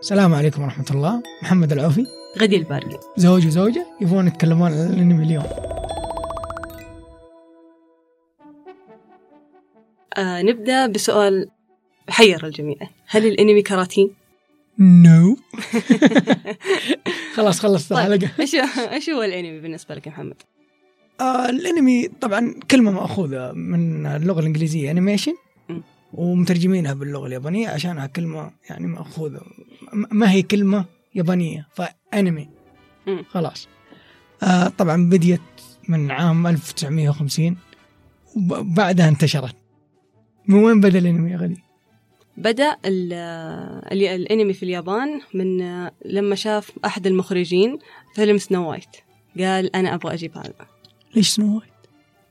السلام عليكم ورحمة الله. محمد العوفي. غدي البارقي زوج وزوجة يبغون يتكلمون عن الانمي اليوم. آه نبدأ بسؤال حير الجميع. هل الانمي كراتين؟ no خلاص خلصت الحلقة. طيب إيش إيش هو الانمي بالنسبة لك يا محمد؟ آه الانمي طبعا كلمة مأخوذة من اللغة الإنجليزية animation م. ومترجمينها باللغة اليابانية عشانها كلمة يعني مأخوذة. م- ما هي كلمة يابانية فأنمي م. خلاص. آه طبعا بديت من عام 1950 وبعدها انتشرت. من وين بدأ الانمي يا غدي؟ بدأ ال- ال- الانمي في اليابان من لما شاف أحد المخرجين فيلم سنو وايت قال أنا أبغى أجيب هذا. ليش سنو وايت؟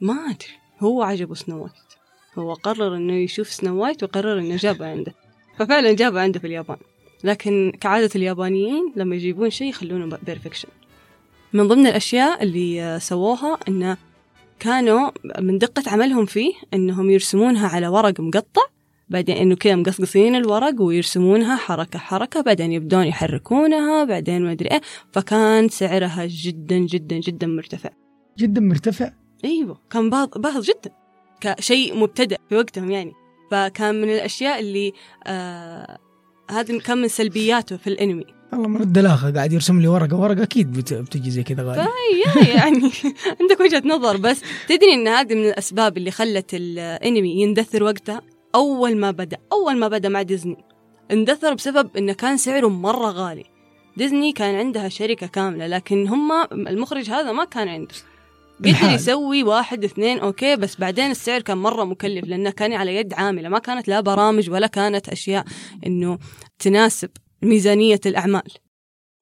ما أدري. هو عجبه سنو وايت هو قرر إنه يشوف سنو وايت وقرر إنه جابه عنده. ففعلا جابه عنده في اليابان. لكن كعادة اليابانيين لما يجيبون شيء يخلونه perfection من ضمن الأشياء اللي آه، سووها إنه كانوا من دقة عملهم فيه إنهم يرسمونها على ورق مقطع بعدين إنه كذا مقصقصين الورق ويرسمونها حركة حركة بعدين يبدون يحركونها بعدين ما أدري إيه. فكان سعرها جدا جدا جدا مرتفع. جدا مرتفع؟ إيوه كان باهظ باهظ جدا. كشيء مبتدئ في وقتهم يعني. فكان من الأشياء اللي آه هذا كان من سلبياته في الأنمي. والله من الدلاخه قاعد يرسم لي ورقة ورقة أكيد بت- بتجي زي كذا غالي. يعني عندك وجهة نظر بس تدري إن هذه من الأسباب اللي خلت الأنمي يندثر وقتها أول ما بدأ أول ما بدأ مع ديزني. اندثر بسبب إنه كان سعره مرة غالي. ديزني كان عندها شركة كاملة لكن هم المخرج هذا ما كان عنده. قدر بالحال. يسوي واحد اثنين okay بس بعدين السعر كان مرة مكلف لأنه كان على يد عاملة ما كانت لا برامج ولا كانت أشياء إنه تناسب ميزانية الأعمال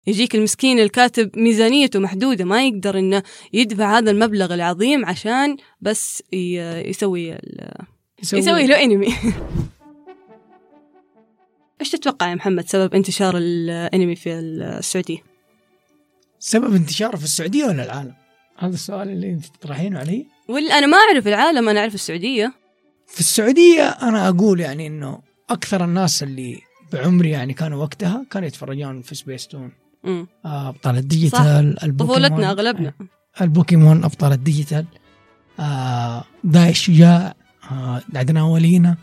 يجيك المسكين الكاتب ميزانيته محدودة ما يقدر إنه يدفع هذا المبلغ العظيم عشان بس يسوي ال- يسوي له انمي إيش تتوقع يا محمد سبب انتشار الانمي في السعودية؟ سبب انتشاره في السعودية ولا العالم؟ هذا السؤال اللي انت تطرحينه علي؟ ولا أنا ما أعرف العالم أنا أعرف السعودية. في السعودية أنا أقول يعني إنه أكثر الناس اللي بعمري يعني كانوا وقتها كانوا يتفرجون في سبيس تون آه، أبطال الديجيتال البوكيمون. طفولتنا أغلبنا. البوكيمون أبطال الديجيتال. آه داي الشجاع آه عدنا ولينا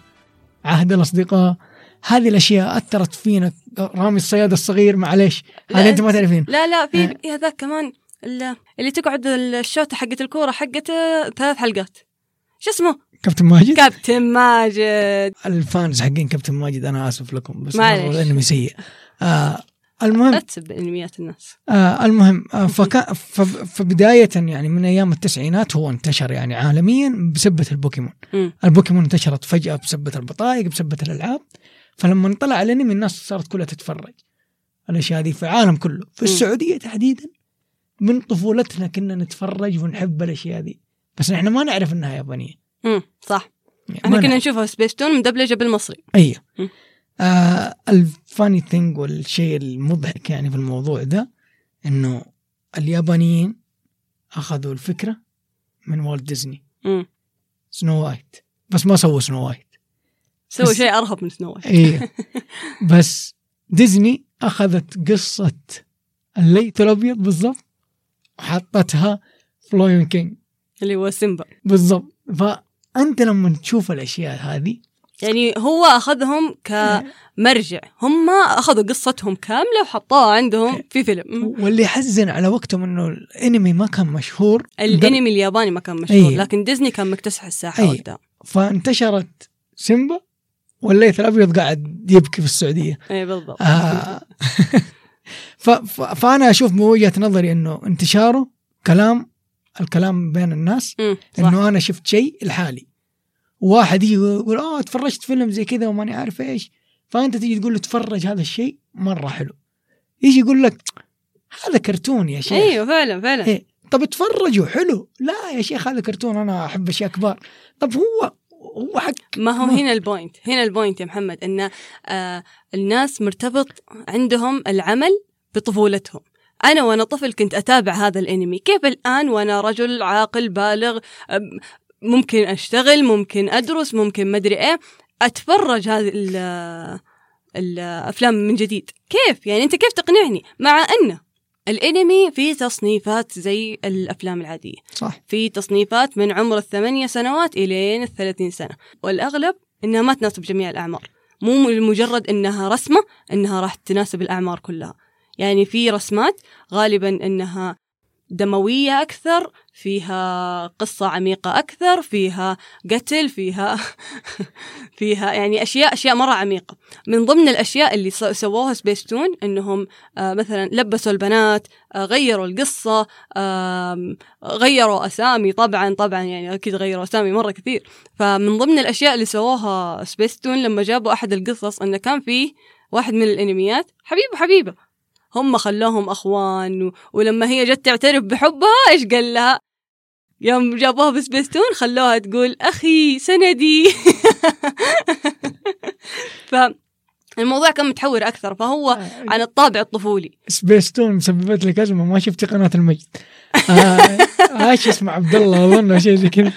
عهد الأصدقاء. هذه الأشياء أثرت فينا. رامي الصياد الصغير معليش. هذا أنت ما تعرفين. لا لا آه. في هذاك كمان اللي تقعد الشوطه حقت الكورة حقته ثلاث حلقات. شو اسمه؟ كابتن ماجد؟ كابتن ماجد. ال fans حقين كابتن ماجد أنا آسف لكم بس الانمي سيء. آه المهم لا تسب إنميات الناس. آه المهم آه فكا ف- فبداية يعني من أيام التسعينات هو انتشر يعني عالميا بسبة البوكيمون. البوكيمون انتشرت فجأة بسبة البطايق بسبة الألعاب. فلما طلع الأنمي الناس صارت كلها تتفرج. الأشياء هذه في العالم كله. في مم. السعودية تحديدا من طفولتنا كنا نتفرج ونحب الأشياء هذه بس إحنا ما نعرف إنها يابانية. امم صح. يعني إحنا كنا. نشوفها سبيستون مدبلجة بالمصري. أيوه. مم. آه ال funny thing والشيء المضحك يعني في الموضوع ده إنه اليابانيين أخذوا الفكرة من والت ديزني امم سنو وايت بس ما سووا سنو وايت بس- شيء أرهب من سنو وايت إيه. بس ديزني أخذت قصة الليث الابيض بالضبط. وحطتها في Lion King اللي هو سيمبا بالضبط. فأنت لما تشوف الأشياء هذه يعني هو أخذهم كمرجع. هم أخذوا قصتهم كاملة وحطوها عندهم في فيلم. واللي يحزن على وقتهم إنه الأنمي ما كان مشهور. الأنمي الياباني ما كان مشهور أيه. لكن ديزني كان مكتسح الساحة أيه. وقتها فانتشرت سيمبا والليث الأبيض قاعد يبكي في السعودية. اي بالضبط. آه. فأنا أشوف من وجهة نظري إنه انتشاره كلام الكلام بين الناس مم. إنه أنا شفت شيء لحالي. واحد يجي يقول آه تفرجت فيلم زي كذا وماني عارف إيش. فأنت تيجي تقول له تفرج هذا الشيء مرة حلو. يجي يقول لك هذا كرتون يا شيخ. أيوه فعلا فعلا. إيه. طب اتفرجوا حلو. لا يا شيخ هذا كرتون أنا أحب أشياء كبار. طب هو هو حق ما هو ما- هنا ال point. هنا ال point يا محمد إن آه الناس مرتبط عندهم العمل بطفولتهم. أنا وأنا طفل كنت أتابع هذا الأنمي. كيف الآن وأنا رجل عاقل بالغ ممكن أشتغل ممكن أدرس ممكن مدري إيه أتفرج هذه ال- الأفلام من جديد. كيف؟ يعني أنت كيف تقنعني؟ مع انه الأنمي فيه تصنيفات زي الأفلام العادية. صح. في تصنيفات من عمر الثمانية سنوات إلين الثلاثين سنة. والأغلب إنها ما تناسب جميع الأعمار. مو مجرد إنها رسمة إنها راح تناسب الأعمار كلها. يعني في رسمات غالبا إنها دموية أكثر فيها قصة عميقة أكثر فيها قتل فيها فيها يعني أشياء أشياء مرة عميقة. من ضمن الأشياء اللي سو- سووها سبيستون إنهم آه مثلا لبسوا البنات آه غيروا القصة غيروا أسامي. طبعا طبعا يعني أكيد غيروا أسامي مرة كثير. فمن ضمن الأشياء اللي سووها سبيستون لما جابوا أحد القصص إنه كان فيه واحد من الأنميات. حبيب وحبيبه هم خلوهم أخوان و... ولما هي جت تعترف بحبها إيش قال لها؟ يوم جابوها بسبيستون خلوها تقول أخي سندي. فالموضوع كان متحور أكثر فهو عن الطابع الطفولي. سبيستون مسببت لك أزمة ما شفتي قناة المجد. آه، إيش اسمه عبد الله اظن شيء زي كذا.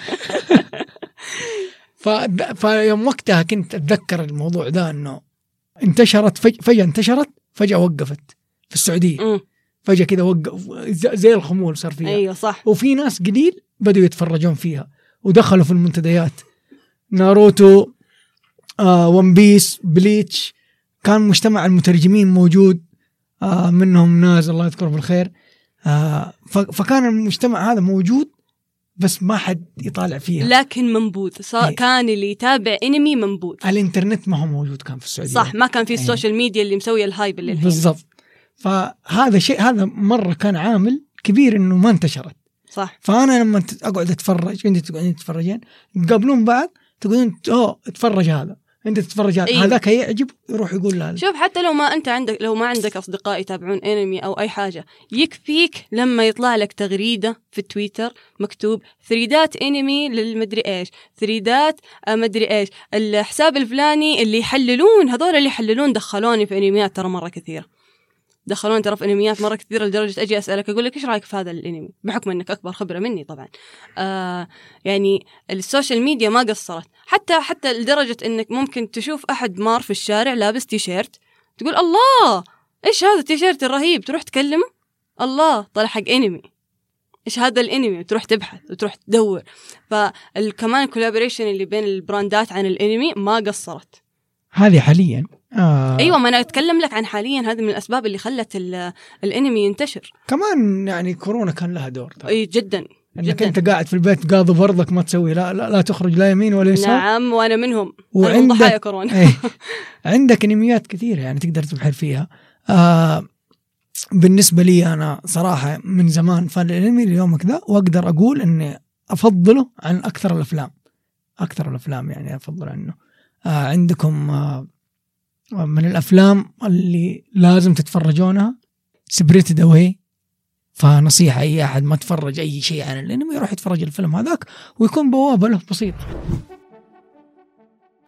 ف... فيوم وقتها كنت أتذكر الموضوع ده إنه انتشرت فج... فجأة انتشرت فجأة وقفت. في السعودية. مم. فجأة كذا وقف زي الخمول صار فيها. أيوه صح. وفي ناس قليل بدوا يتفرجون فيها ودخلوا في المنتديات. ناروتو آه One Piece Bleach كان مجتمع المترجمين موجود آه منهم ناس الله يذكره بالخير. آه فكان المجتمع هذا موجود بس ما حد يطالع فيها. لكن منبوذ. صار إيه. كان اللي يتابع انمي منبوذ. الانترنت ما هو موجود كان في السعودية. صح ما كان في. ال social media اللي مسويه ال hype اللي الحين. بالضبط. فهذا شيء هذا مرة كان عامل كبير إنه ما انتشرت. صح. فأنا لما أقعد أتفرج أنت تقعدين تتفرجين تقابلون بعض تقولون أوه اتفرج هذا أنت تتفرج هذا إيه. هذاك يعجب يروح يقول لهذا شوف حتى لو ما أنت عندك لو ما عندك أصدقاء يتابعون انمي أو أي حاجة يكفيك لما يطلع لك تغريدة في التويتر مكتوب thread ات انمي للمدري إيش thread ات آه، مدري إيش الحساب الفلاني اللي يحللون هذول اللي يحللون دخلوني في انميات ترى مرة كثيرة. دخلوني ترى في انميات مرة كثيرة لدرجة أجي أسألك أقول لك إيش رأيك في هذا الانمي؟ بحكم إنك أكبر خبرة مني طبعا. آه يعني ال social media ما قصرت. حتى حتى لدرجة إنك ممكن تشوف أحد مار في الشارع لابس تيشيرت تقول الله إيش هذا التيشيرت الرهيب؟ تروح تكلمه؟ الله طلع حق انمي. إيش هذا الانمي؟ وتروح تبحث وتروح تدور. فكمان ال collaboration اللي بين ال brand ات عن الانمي ما قصرت. هذه حاليا. آه. أيوه ما أنا أتكلم لك عن حاليا. هذه من الأسباب اللي خلت ال- الانمي ينتشر. كمان يعني كورونا كان لها دور. ترى. أي جدا إنك جداً. أنت قاعد في البيت قاضي برضك ما تسوي. لا لا, لا تخرج لا يمين ولا يسار. نعم وأنا منهم. وعندك- ضحايا كورونا. إيه. عندك أنميات كثيرة يعني تقدر تبحر فيها. آه بالنسبة لي أنا صراحة من زمان فان الأنمي ليومك ذا وأقدر أقول إني أفضله عن أكثر الأفلام. أكثر الأفلام يعني أفضل عنه. عندكم آه من الأفلام اللي لازم تتفرجونها Spirited Away فنصيحة أي أحد ما تفرج أي شيء عن الأنمي يروح يتفرج الفيلم هذاك ويكون بوابة له بسيط.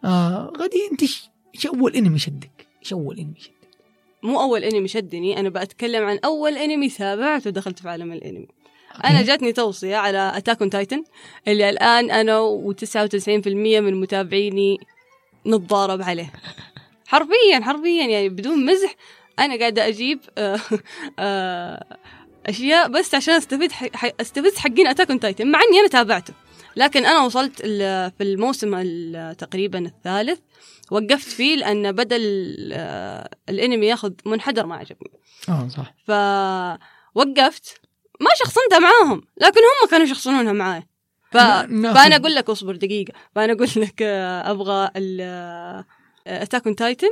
آه غدي أنت ش- إيش أول أنمي شدك؟ إيش أول أنمي شدك؟ مو أول أنمي شدني أنا بتكلم عن أول أنمي تابعته ودخلت في عالم الأنمي أنا أوكي. جاتني توصية على Attack on Titan اللي الآن أنا و99% من متابعيني نتضارب عليه. حرفيا حرفيا يعني بدون مزح أنا قاعدة أجيب آه، آه، أشياء بس عشان أستفيد أستفز حقين أتاك أون تايتن مع إني أنا تابعته. لكن أنا وصلت في الموسم ال- تقريبا الثالث وقفت فيه لأن بدا ال- آه، الأنمي ياخذ منحدر ما عجبني. آه صح. فوقفت. ما شخصنتها معاهم لكن هم كانوا يشخصنونها معاي. ف... فأنا أقول لك اصبر دقيقة. فأنا أقول لك آه، أبغى Attack on Titan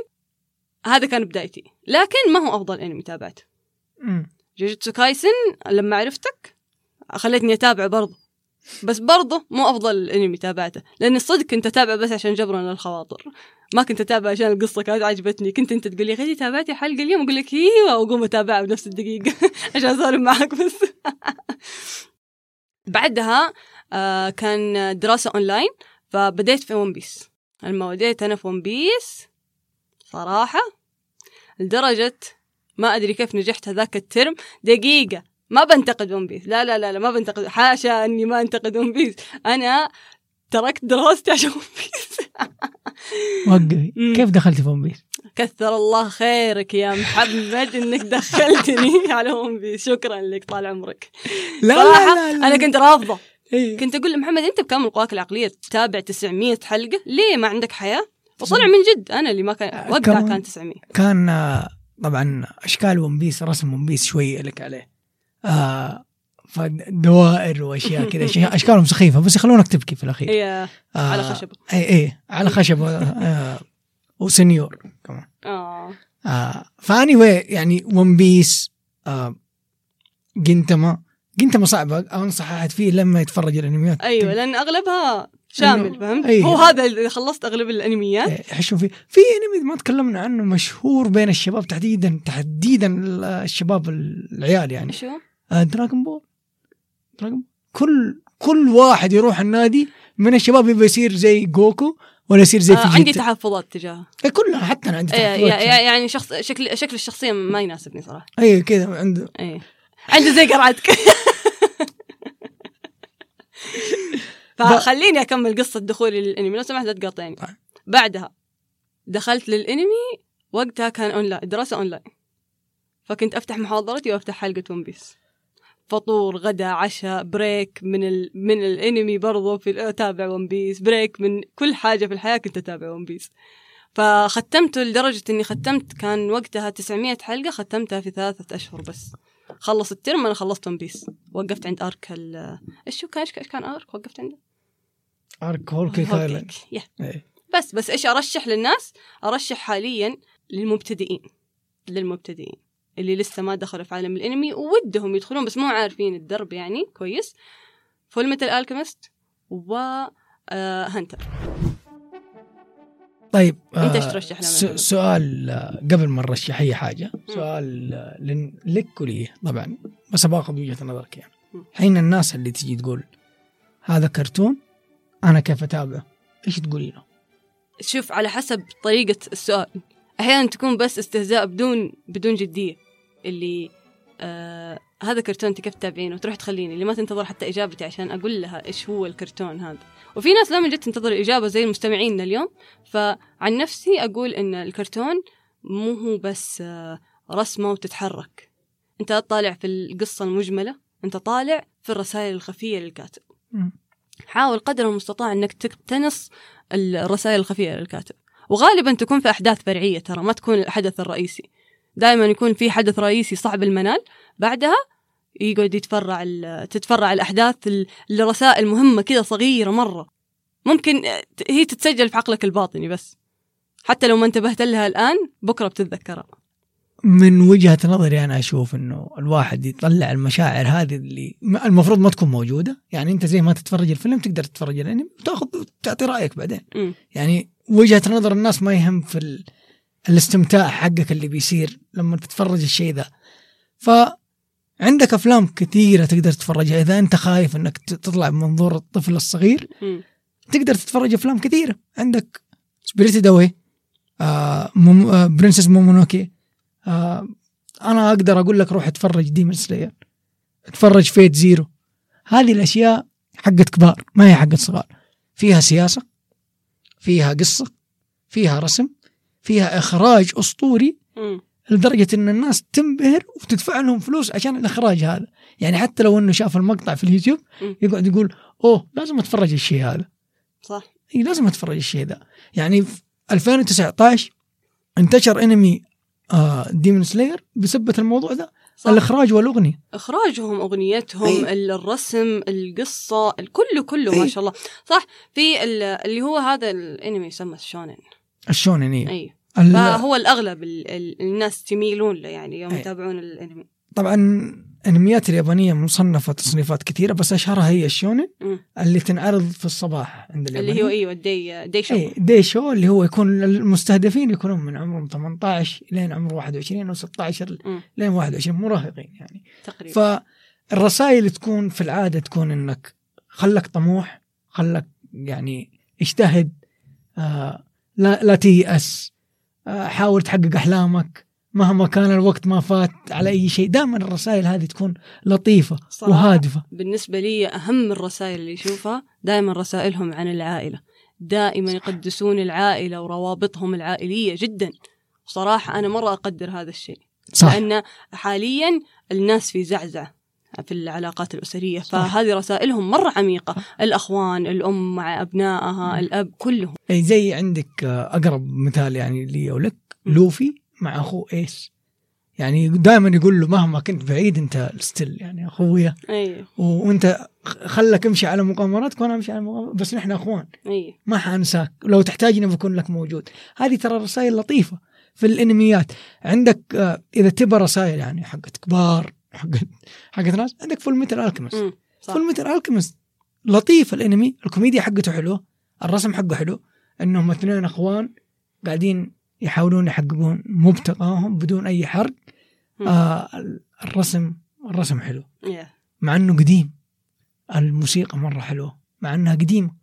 هذا كان بدايتي. لكن ما هو أفضل أنمي تابعته. Jujutsu Kaisen لما عرفتك خلتني أتابعه برضه. بس برضه مو أفضل أنمي تابعته. لأن الصدق كنت أتابعه بس عشان جبرا للخواطر ما كنت اتابع عشان القصة كانت عجبتني. كنت أنت تقول لي غدي تابعتي حلقة اليوم؟ أقول لك أيوه. وأقوم اتابعها بنفس الدقيقة عشان أسولف معك بس. بعدها كان دراسة أونلاين فبديت في One Piece لما بديت أنا في One Piece صراحة لدرجة ما أدري كيف نجحت هذاك الترم. دقيقة ما بنتقد One Piece لا لا لا لا ما بنتقد. حاشا إني ما أنتقد One Piece أنا تركت دراستي عشان One Piece وقفي. كيف دخلتي في One Piece؟ كثر الله خيرك يا محمد إنك دخلتني على One Piece شكرا لك طال عمرك. لا صراحة لا لا. أنا كنت رافضة. إيه. كنت أقول لمحمد أنت بكامل قواك العقلية تتابع 900 حلقة ليه ما عندك حياة؟ وطلع من جد أنا اللي ما كان وقتها كمان. كان 900 كان آه، طبعا أشكال ون بيس رسم ون بيس شوي لك عليه. آه فدوائر وأشياء كذا أشكالهم سخيفة بس يخلونك تبكي في الأخير. هي آه على خشبه اي اي على خشبه آه وسنيور كمان. آه. آه فأني يعني ون بيس آه جنتما جنتما صعبه أنصح أحد فيه لما يتفرج الأنميات. أيوه لأن أغلبها شامل فهمت؟ أيوة. هو هذا اللي خلصت أغلب الأنميات. إيه، يحشون فيه في أنمي ما تكلمنا عنه مشهور بين الشباب تحديدا تحديدا الشباب العيال يعني. شو؟ آه دراغون بول دراغون كل كل واحد يروح النادي من الشباب يبغى يصير زي جوكو ولا يصير زي آه عندي تحفظات تجاهه إيه، كلها حتى أنا عندي إيه، تحفظات يا- يعني. شخص شكل شكل الشخصية ما يناسبني صراحة. اي كذا عنده إيه. عنده زي قرعتك فخليني أكمل قصة دخولي للأنمي لو سمحت لا تقاطعني. طيب. بعدها دخلت للأنمي وقتها كان أونلاين الدراسه أونلاين. فكنت أفتح محاضرتي وأفتح حلقة One Piece. فطور غدا عشاء break من ال... من الأنمي برضو في أتابع One Piece. break من كل حاجة في الحياة كنت أتابع One Piece. فختمته لدرجة إني ختمت كان وقتها 900 حلقة ختمتها في ثلاثة أشهر بس. خلص الترم أنا خلصت One Piece وقفت عند arc ال إيش هو كان؟ إيش كان؟ arc وقفت عنده. arc Whole Cake. Island يا. إيه. بس بس إيش أرشح للناس؟ أرشح حاليا للمبتدئين للمبتدئين اللي لسه ما دخلوا في عالم الأنمي ودهم يدخلون بس مو عارفين الدرب يعني كويس. Fullmetal Alchemist و آه هنتر طيب أنت آه، إيش ترشح لنا؟ سؤال آه، قبل ما نرشح أي حاجة سؤال آه، لن- لك ولي طبعا بس باخذ وجهة نظرك يعني. حين الناس اللي تجي تقول هذا كرتون أنا كيف أتابعه؟ إيش تقولي له؟ شوف على حسب طريقة السؤال أحيانا تكون بس استهزاء بدون بدون جدية اللي آه هذا كرتون انت كيف تتابعينه؟ وتروح تخليني اللي ما تنتظر حتى إجابتي عشان أقول لها إيش هو الكرتون هذا. وفي ناس من جد تنتظر الاجابه زي المستمعين اليوم فعن نفسي أقول إن الكرتون مو هو بس آه رسمة وتتحرك. أنت طالع في القصة المجملة أنت طالع في الرسائل الخفية للكاتب. حاول قدر المستطاع إنك تقتنص الرسائل الخفية للكاتب. وغالبا تكون في أحداث فرعية ترى ما تكون الحدث الرئيسي. دائما يكون في حدث رئيسي صعب المنال بعدها يقعد يتفرع ال- تتفرع الأحداث ال- لرسائل مهمة كذا صغيرة مرة. ممكن هي تتسجل في عقلك الباطني بس. حتى لو ما انتبهت لها الآن بكرة بتتذكرها. من وجهة نظري أنا أشوف إنه الواحد يطلع المشاعر هذه اللي م- المفروض ما تكون موجودة. يعني أنت زي ما تتفرج الفيلم تقدر تتفرج الانمي وتاخذ تعطي رأيك بعدين. أمم. يعني وجهة نظر الناس ما يهم في ال... الاستمتاع حقك اللي بيصير لما تتفرج الشيء ذا. فعندك أفلام كثيرة تقدر تتفرجها. إذا أنت خايف إنك تطلع من منظور الطفل الصغير أمم. تقدر تتفرج أفلام كثيرة. عندك Spirited Away آه موم... آه Princess Mononoke آه أنا أقدر أقول لك روح اتفرج Demon Slayer اتفرج Fate Zero هذه الأشياء حقت كبار ما هي حقت صغار. فيها سياسة فيها قصة فيها رسم فيها إخراج أسطوري. أمم. لدرجة إن الناس تنبهر وتدفع لهم فلوس عشان الإخراج هذا. يعني حتى لو إنه شاف المقطع في اليوتيوب. يقعد يقول أوه لازم أتفرج الشيء هذا. صح. إي لازم أتفرج الشيء ذا. يعني في 2019 انتشر أنمي آه Demon Slayer بسبة الموضوع ذا. صح. الإخراج والأغنية. إخراجهم أغنيتهم أي. ال- الرسم القصة الكل كله ما أي. شاء الله. صح. في ال- اللي هو هذا الأنمي يسمى الشونن الشونن. إي. فهو الأغلب ال- ال- الناس تميلون له يعني يوم أي. يتابعون الأنمي طبعا انميات اليابانية مصنفة تصنيفات كثيرة بس أشهرها هي الشونن. اللي تنعرض في الصباح عند اللي اليابانيين هو أيوه الدي دي شو اي دي شو اللي هو يكون المستهدفين يكونون من عمرهم 18 لين عمر 21 أو 16 مم. لين 21 مراهقين يعني تقريبا فالرسائل تكون في العادة تكون إنك خلك طموح خلك يعني اجتهد آه لا لا تيأس حاول تحقق أحلامك مهما كان الوقت ما فات على أي شيء. دائما الرسائل هذه تكون لطيفة صراحة وهادفة. بالنسبة لي أهم الرسائل اللي أشوفها دائما رسائلهم عن العائلة. دائما يقدسون العائلة وروابطهم العائلية جدا. صراحة أنا مرة أقدر هذا الشيء. صح. لأن حاليا الناس في زعزعة. في العلاقات الأسرية فهذه رسائلهم مرة عميقة. الأخوان الأم مع أبنائها الأب كلهم. أي زي عندك آه، أقرب مثال يعني لي ولك لوفي مع اخوه ايس يعني دائما يقول له مهما كنت بعيد أنت still يعني أخويا. أي. وأنت خلك امشي على مغامراتك وأنا أمشي على مغامرات بس نحن أخوان. أي. ما حانساك لو تحتاجني بكون لك موجود. هذه ترى رسائل لطيفة في الإنميات. عندك آه، إذا تبى رسائل يعني حقت كبار حقت حقت ناس. عندك Fullmetal Alchemist Fullmetal Alchemist لطيف الانمي. الكوميديا حقته حلوة. الرسم حقه حلو. إنهم اثنين إخوان قاعدين يحاولون يحققون مبتغاهم بدون أي حرق. آه الرسم الرسم حلو. مع إنه قديم. الموسيقى مرة حلوة. مع إنها قديمة.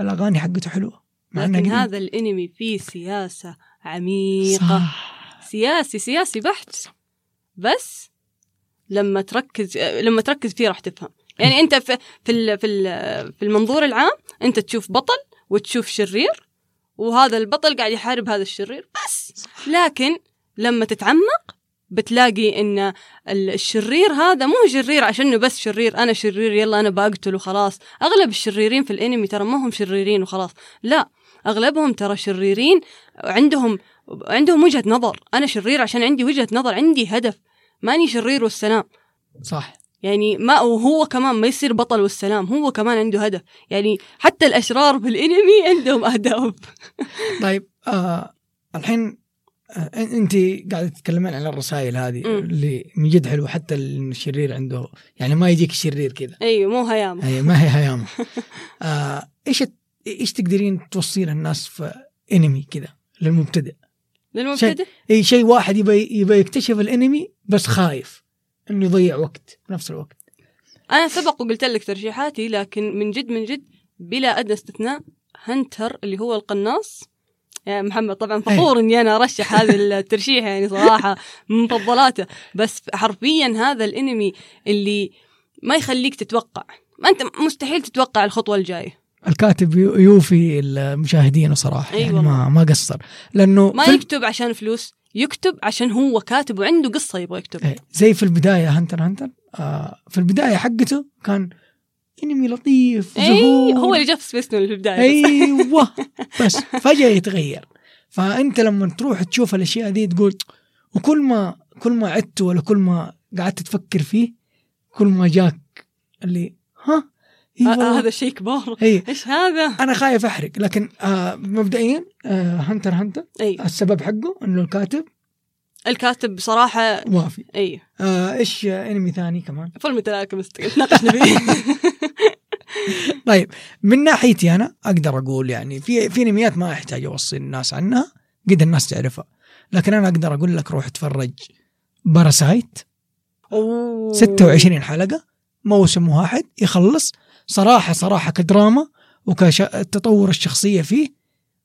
الأغاني حقته حلوة. مع لكن قديمة. هذا الانمي فيه سياسة عميقة. صح. سياسي سياسي بحت. بس لما تركز لما تركز فيه راح تفهم. يعني أنت في في في ال- في المنظور العام أنت تشوف بطل وتشوف شرير وهذا البطل قاعد يحارب هذا الشرير بس. لكن لما تتعمق بتلاقي إن ال- الشرير هذا مو شرير عشانه بس شرير أنا شرير يلا أنا بقتل وخلاص. أغلب الشريرين في الأنمي ترى ما هم شريرين وخلاص. لا أغلبهم ترى شريرين عندهم عندهم وجهة نظر. أنا شرير عشان عندي وجهة نظر عندي هدف. ماني شرير والسلام. صح. يعني ما وهو كمان ما يصير بطل والسلام هو كمان عنده هدف. يعني حتى الأشرار في الإنمي عندهم أهداف. طيب آه الحين آه انت قاعدة تتكلمين عن الرسائل هذه مم. اللي من جد حلوة حتى الشرير عنده يعني ما يجيك شرير كذا. أيوه مو هيام هي ما هي هيامة. آه إيش إيش تقدرين توصي للناس في إنمي كذا للمبتدئ؟ للمبتدئ؟ إي شيء واحد يبي يبي يكتشف الانمي بس خايف إنه يضيع وقت بنفس الوقت. أنا سبق وقلت لك ترشيحاتي لكن من جد من جد بلا أدنى استثناء هنتر اللي هو القناص. يا محمد طبعا فخور إني أنا أرشح هذا الترشيح يعني صراحة من مفضلاته. بس حرفيا هذا الانمي اللي ما يخليك تتوقع. ما أنت مستحيل تتوقع الخطوة الجاية. الكاتب يو- يوفي المشاهدين صراحة أي يعني. ما ما قصر. لأنه ما يكتب عشان فلوس يكتب عشان هو كاتب وعنده قصة يبغى يكتب. إيه، زي في البداية Hunter Hunter آه في البداية حقته كان أنمي لطيف زهور هو اللي جاب space في البداية. بس. أيوه. بس فجأة يتغير. فأنت لما تروح تشوف الأشياء دي تقول وكل ما كل ما عدت ولا كل ما قعدت تفكر فيه كل ما جاك اللي ها؟ آه، والله. هذا شيء كبار. إي. إيش هذا؟ أنا خايف أحرق لكن آه مبدئيا آه هنتر هنتر إي. السبب حقه إنه الكاتب الكاتب بصراحة وافي. إي. آه إيش آه انمي ثاني كمان؟ فيلم التلاكمست تناقشنا فيه. طيب من ناحيتي أنا أقدر أقول يعني في في أنميات ما احتاج أوصي الناس عنها قد الناس تعرفها لكن أنا أقدر أقول لك روح اتفرج باراسايت أوه. 26 حلقة موسم واحد يخلص صراحة صراحة كدراما وكتطور الشخصية فيه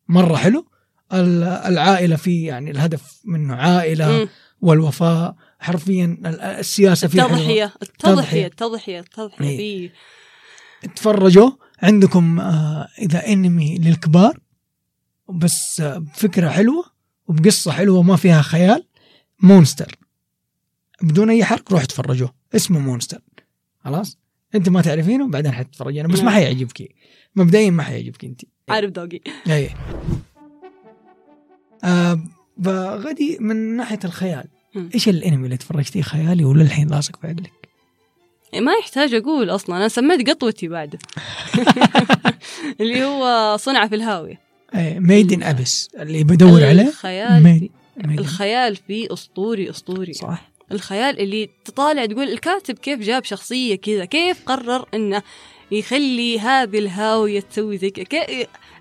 مرة حلو. ال- العائلة فيه يعني الهدف منه عائلة مم. والوفاء حرفيا ال- السياسة فيه. التضحية التضحية التضحية. التضحية إيه. فيه. تفرجوا عندكم آه إذا أنمي للكبار بس آه بفكرة حلوة وبقصة حلوة ما فيها خيال مونستر. بدون أي حرق روح تفرجوه. اسمه مونستر. خلاص؟ انت ما تعرفينه بعدين حتتفرجينه بس ما. حيعجبك مبدئيا ما حيعجبك انت. عارف دوقي اي. آه فغدي من ناحية الخيال. إيش الانمي اللي تفرجتيه خيالي وللحين لاصق في عقلك؟ ما يحتاج أقول أصلا. أنا سميت قطوتي بعده اللي هو صنع في الهاوية. ميد ان ابس اللي بدور عليه الخيال ميد الخيال فيه أسطوري أسطوري. صح. الخيال اللي تطالع تقول الكاتب كيف جاب شخصية كذا كيف قرر إنه يخلي هذه الهاوية تسوي زي كذا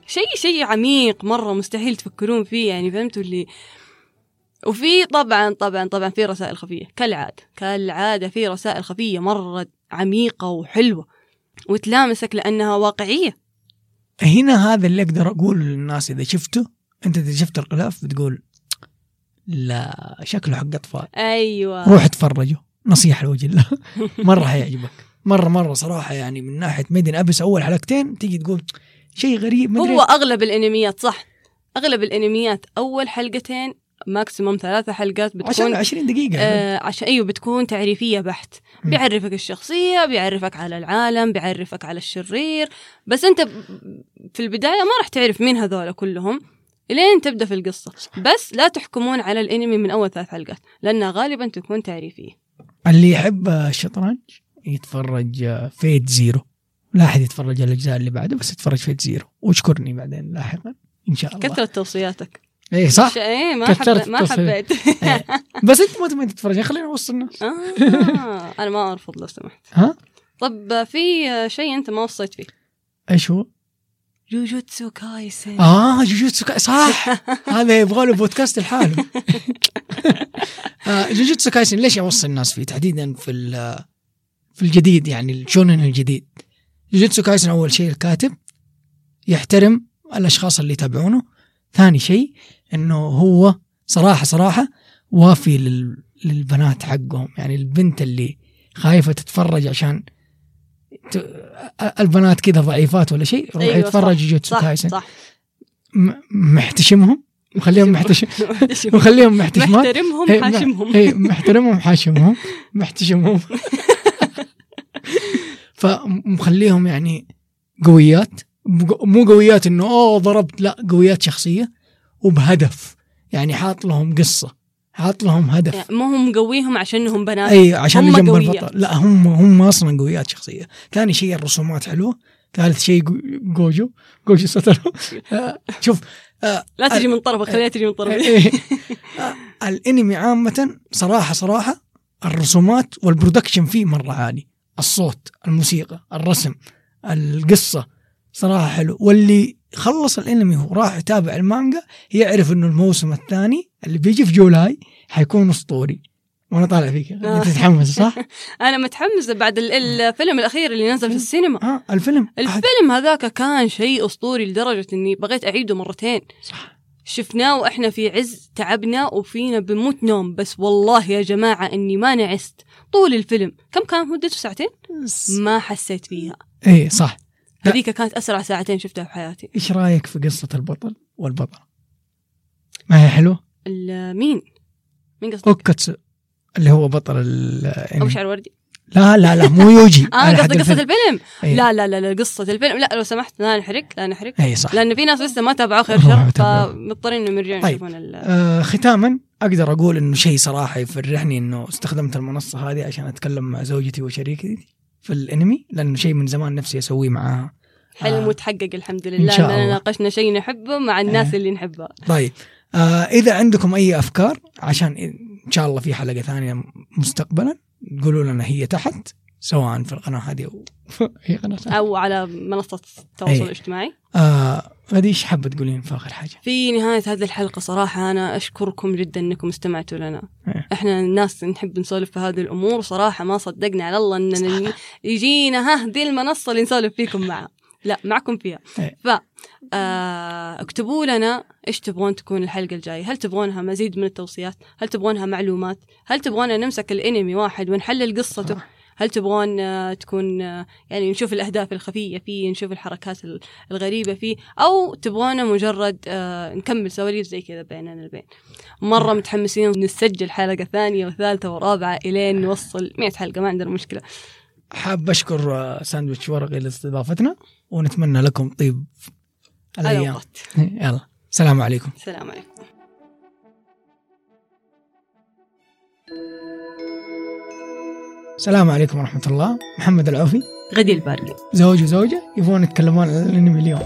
شيء شيء عميق مرة مستحيل تفكرون فيه يعني فهمتوا اللي؟ وفي طبعا طبعا طبعا في رسائل خفية كالعادة كالعادة في رسائل خفية مرة عميقة وحلوة وتلامسك لأنها واقعية. هنا هذا اللي أقدر أقول للناس إذا شفته أنت إذا شفت الغلاف بتقول لا شكله حق أطفال. أيوه. روح اتفرجوا. نصيحة لوجه الله. مرة حيعجبك. مرة مرة صراحة يعني من ناحية ميدن أبس أول حلقتين تيجي تقول شيء غريب مدري هو أغلب الأنميات صح. أغلب الأنميات أول حلقتين ماكسيموم ثلاثة حلقات عشان بتكون 20 دقيقه آه عشان أيوه بتكون تعريفية بحت. بيعرفك الشخصية بيعرفك على العالم بيعرفك على الشرير. بس أنت في البداية ما راح تعرف مين هذول كلهم. إلين تبدأ في القصة. بس لا تحكمون على الأنمي من أول ثلاث حلقات لانها غالبا تكون تعريفيه اللي يحب الشطرنج يتفرج Fate Zero لا أحد يتفرج الأجزاء اللي بعده بس يتفرج Fate Zero واشكرني بعدين لاحقا. إن شاء الله. كثرت توصياتك. إيه صح؟ إيه ما كثرت حب... ما. حبيت. إيه. بس أنت ما تبغى تتفرج خلينا نوصل الناس. آه أنا ما أرفض لو سمحت. ها؟ طب في شيء أنت ما وصيت فيه؟ إيش هو؟ جوجوتسو كايسن آه جوجوتسو كاي صح. هذا يبغى له بودكاست لحاله. آه جوجوتسو كايسن ليش اوصي الناس فيه تحديدا في في الجديد يعني الشونن الجديد؟ جوجوتسو كايسن أول شيء الكاتب يحترم الأشخاص اللي يتابعونه. ثاني شيء إنه هو صراحة صراحة وافي لل... للبنات حقهم. يعني البنت اللي خايفة تتفرج عشان. البنات كذا ضعيفات ولا شيء روح أيوة، يتفرج صح، جوجوتسو صح. محتشمهم؟ مخليهم محتشم مخليهم محتشمات؟ محترمهم حاشمهم. اي محترمهم حاشمهم محتشمهم. فمخليهم يعني قويات مو- مو قويات إنه أوه ضربت لا قويات شخصية وبهدف. يعني حاط لهم قصة. حاط لهم هدف. يعني ما هم مقويهم عشانهم بنات أي عشان هم جنب. البطل. لا هم هم أصلا قويات شخصية. ثاني شيء الرسومات حلوة. ثالث شيء جو- جوجو. جوجو سترو. آه، شوف لا تجي من طرفك خليها تجي من طرفك. إيه. آه، الانمي عامة صراحة صراحة الرسومات وال production فيه مرة عالي. الصوت الموسيقى الرسم القصة صراحة حلو. واللي خلص الانمي وراح يتابع المانجا يعرف إنه الموسم الثاني اللي بيجي في جولاي حيكون أسطوري. وأنا طالع فيك أنت آه. تتحمس صح؟ أنا متحمسة بعد ال- الفيلم الأخير اللي نزل في السينما. آه الفيلم. الفيلم هذاك كان شيء أسطوري لدرجة إني بغيت أعيده مرتين. صح. شفناه وإحنا في عز تعبنا وفينا بموت نوم. بس والله يا جماعة إني ما نعست طول الفيلم. كم كان مدته؟ ساعتين؟ ما حسيت فيها. إيه صح. هذيك كانت أسرع ساعتين شفتها في حياتي إيش رأيك في قصة البطل والبطلة؟ ما هي حلوة؟ ال- مين مين قصدك اوكاتسو اللي هو بطل ابو الانمي شعر وردي لا لا لا مو يوجي آه قصدك قصة الفيلم. الفيلم. لا لا لا لا قصة الفيلم لا لو سمحت لا نحرق لا نحرق أي صح لأن في ناس لسه ما تابعوا خير شر. فمضطرين إنهم يرجعون طيب. يشوفون ال- آه ختاما أقدر أقول إنه شيء صراحة يفرحني إنه استخدمت المنصة هذه عشان أتكلم مع زوجتي وشريكتي في الانمي لأنه شيء من زمان نفسي أسويه معاها حلم آه. متحقق الحمد إن لله شاء إننا. ناقشنا شيء نحبه مع الناس إيه. اللي نحبها طيب آه إذا عندكم أي أفكار عشان إن شاء الله في حلقة ثانية مستقبلا قولوا لنا هي تحت سواء في القناة هذه أو هي قناة. أو على منصة التواصل. الاجتماعي آه غادي إيش حابة تقولين في آخر حاجة؟ في نهاية هذه الحلقة صراحة أنا أشكركم جدا إنكم استمعتوا لنا إيه. إحنا الناس نحب نسولف في هذه الأمور صراحة ما صدقنا على الله إننا يجينا دي المنصة اللي نسولف فيكم معها لا معكم فيها إيه. ف آه اكتبوا لنا إيش تبغون تكون الحلقة الجاية هل تبغونها مزيد من التوصيات هل تبغونها معلومات هل تبغونا نمسك الإنمي واحد ونحلل قصته آه. هل تبغون آه، تكون آه، يعني نشوف الأهداف الخفية فيه نشوف الحركات ال- الغريبة فيه أو تبغونا مجرد آه، نكمل سواليف زي كذا بيننا البين. مرة متحمسين نسجل حلقة ثانية وثالثة ورابعة إلين نوصل 100 حلقة ما عندنا مشكلة. حاب أشكر آه، ساندويتش ورقي لاستضافتنا ونتمنى لكم طيب الأيام. الأوقات يلا السلام عليكم. السلام عليكم. السلام عليكم ورحمة الله. محمد العوفي. غدي البارقي زوج وزوجة يبغون يتكلمون عن الانمي اليوم.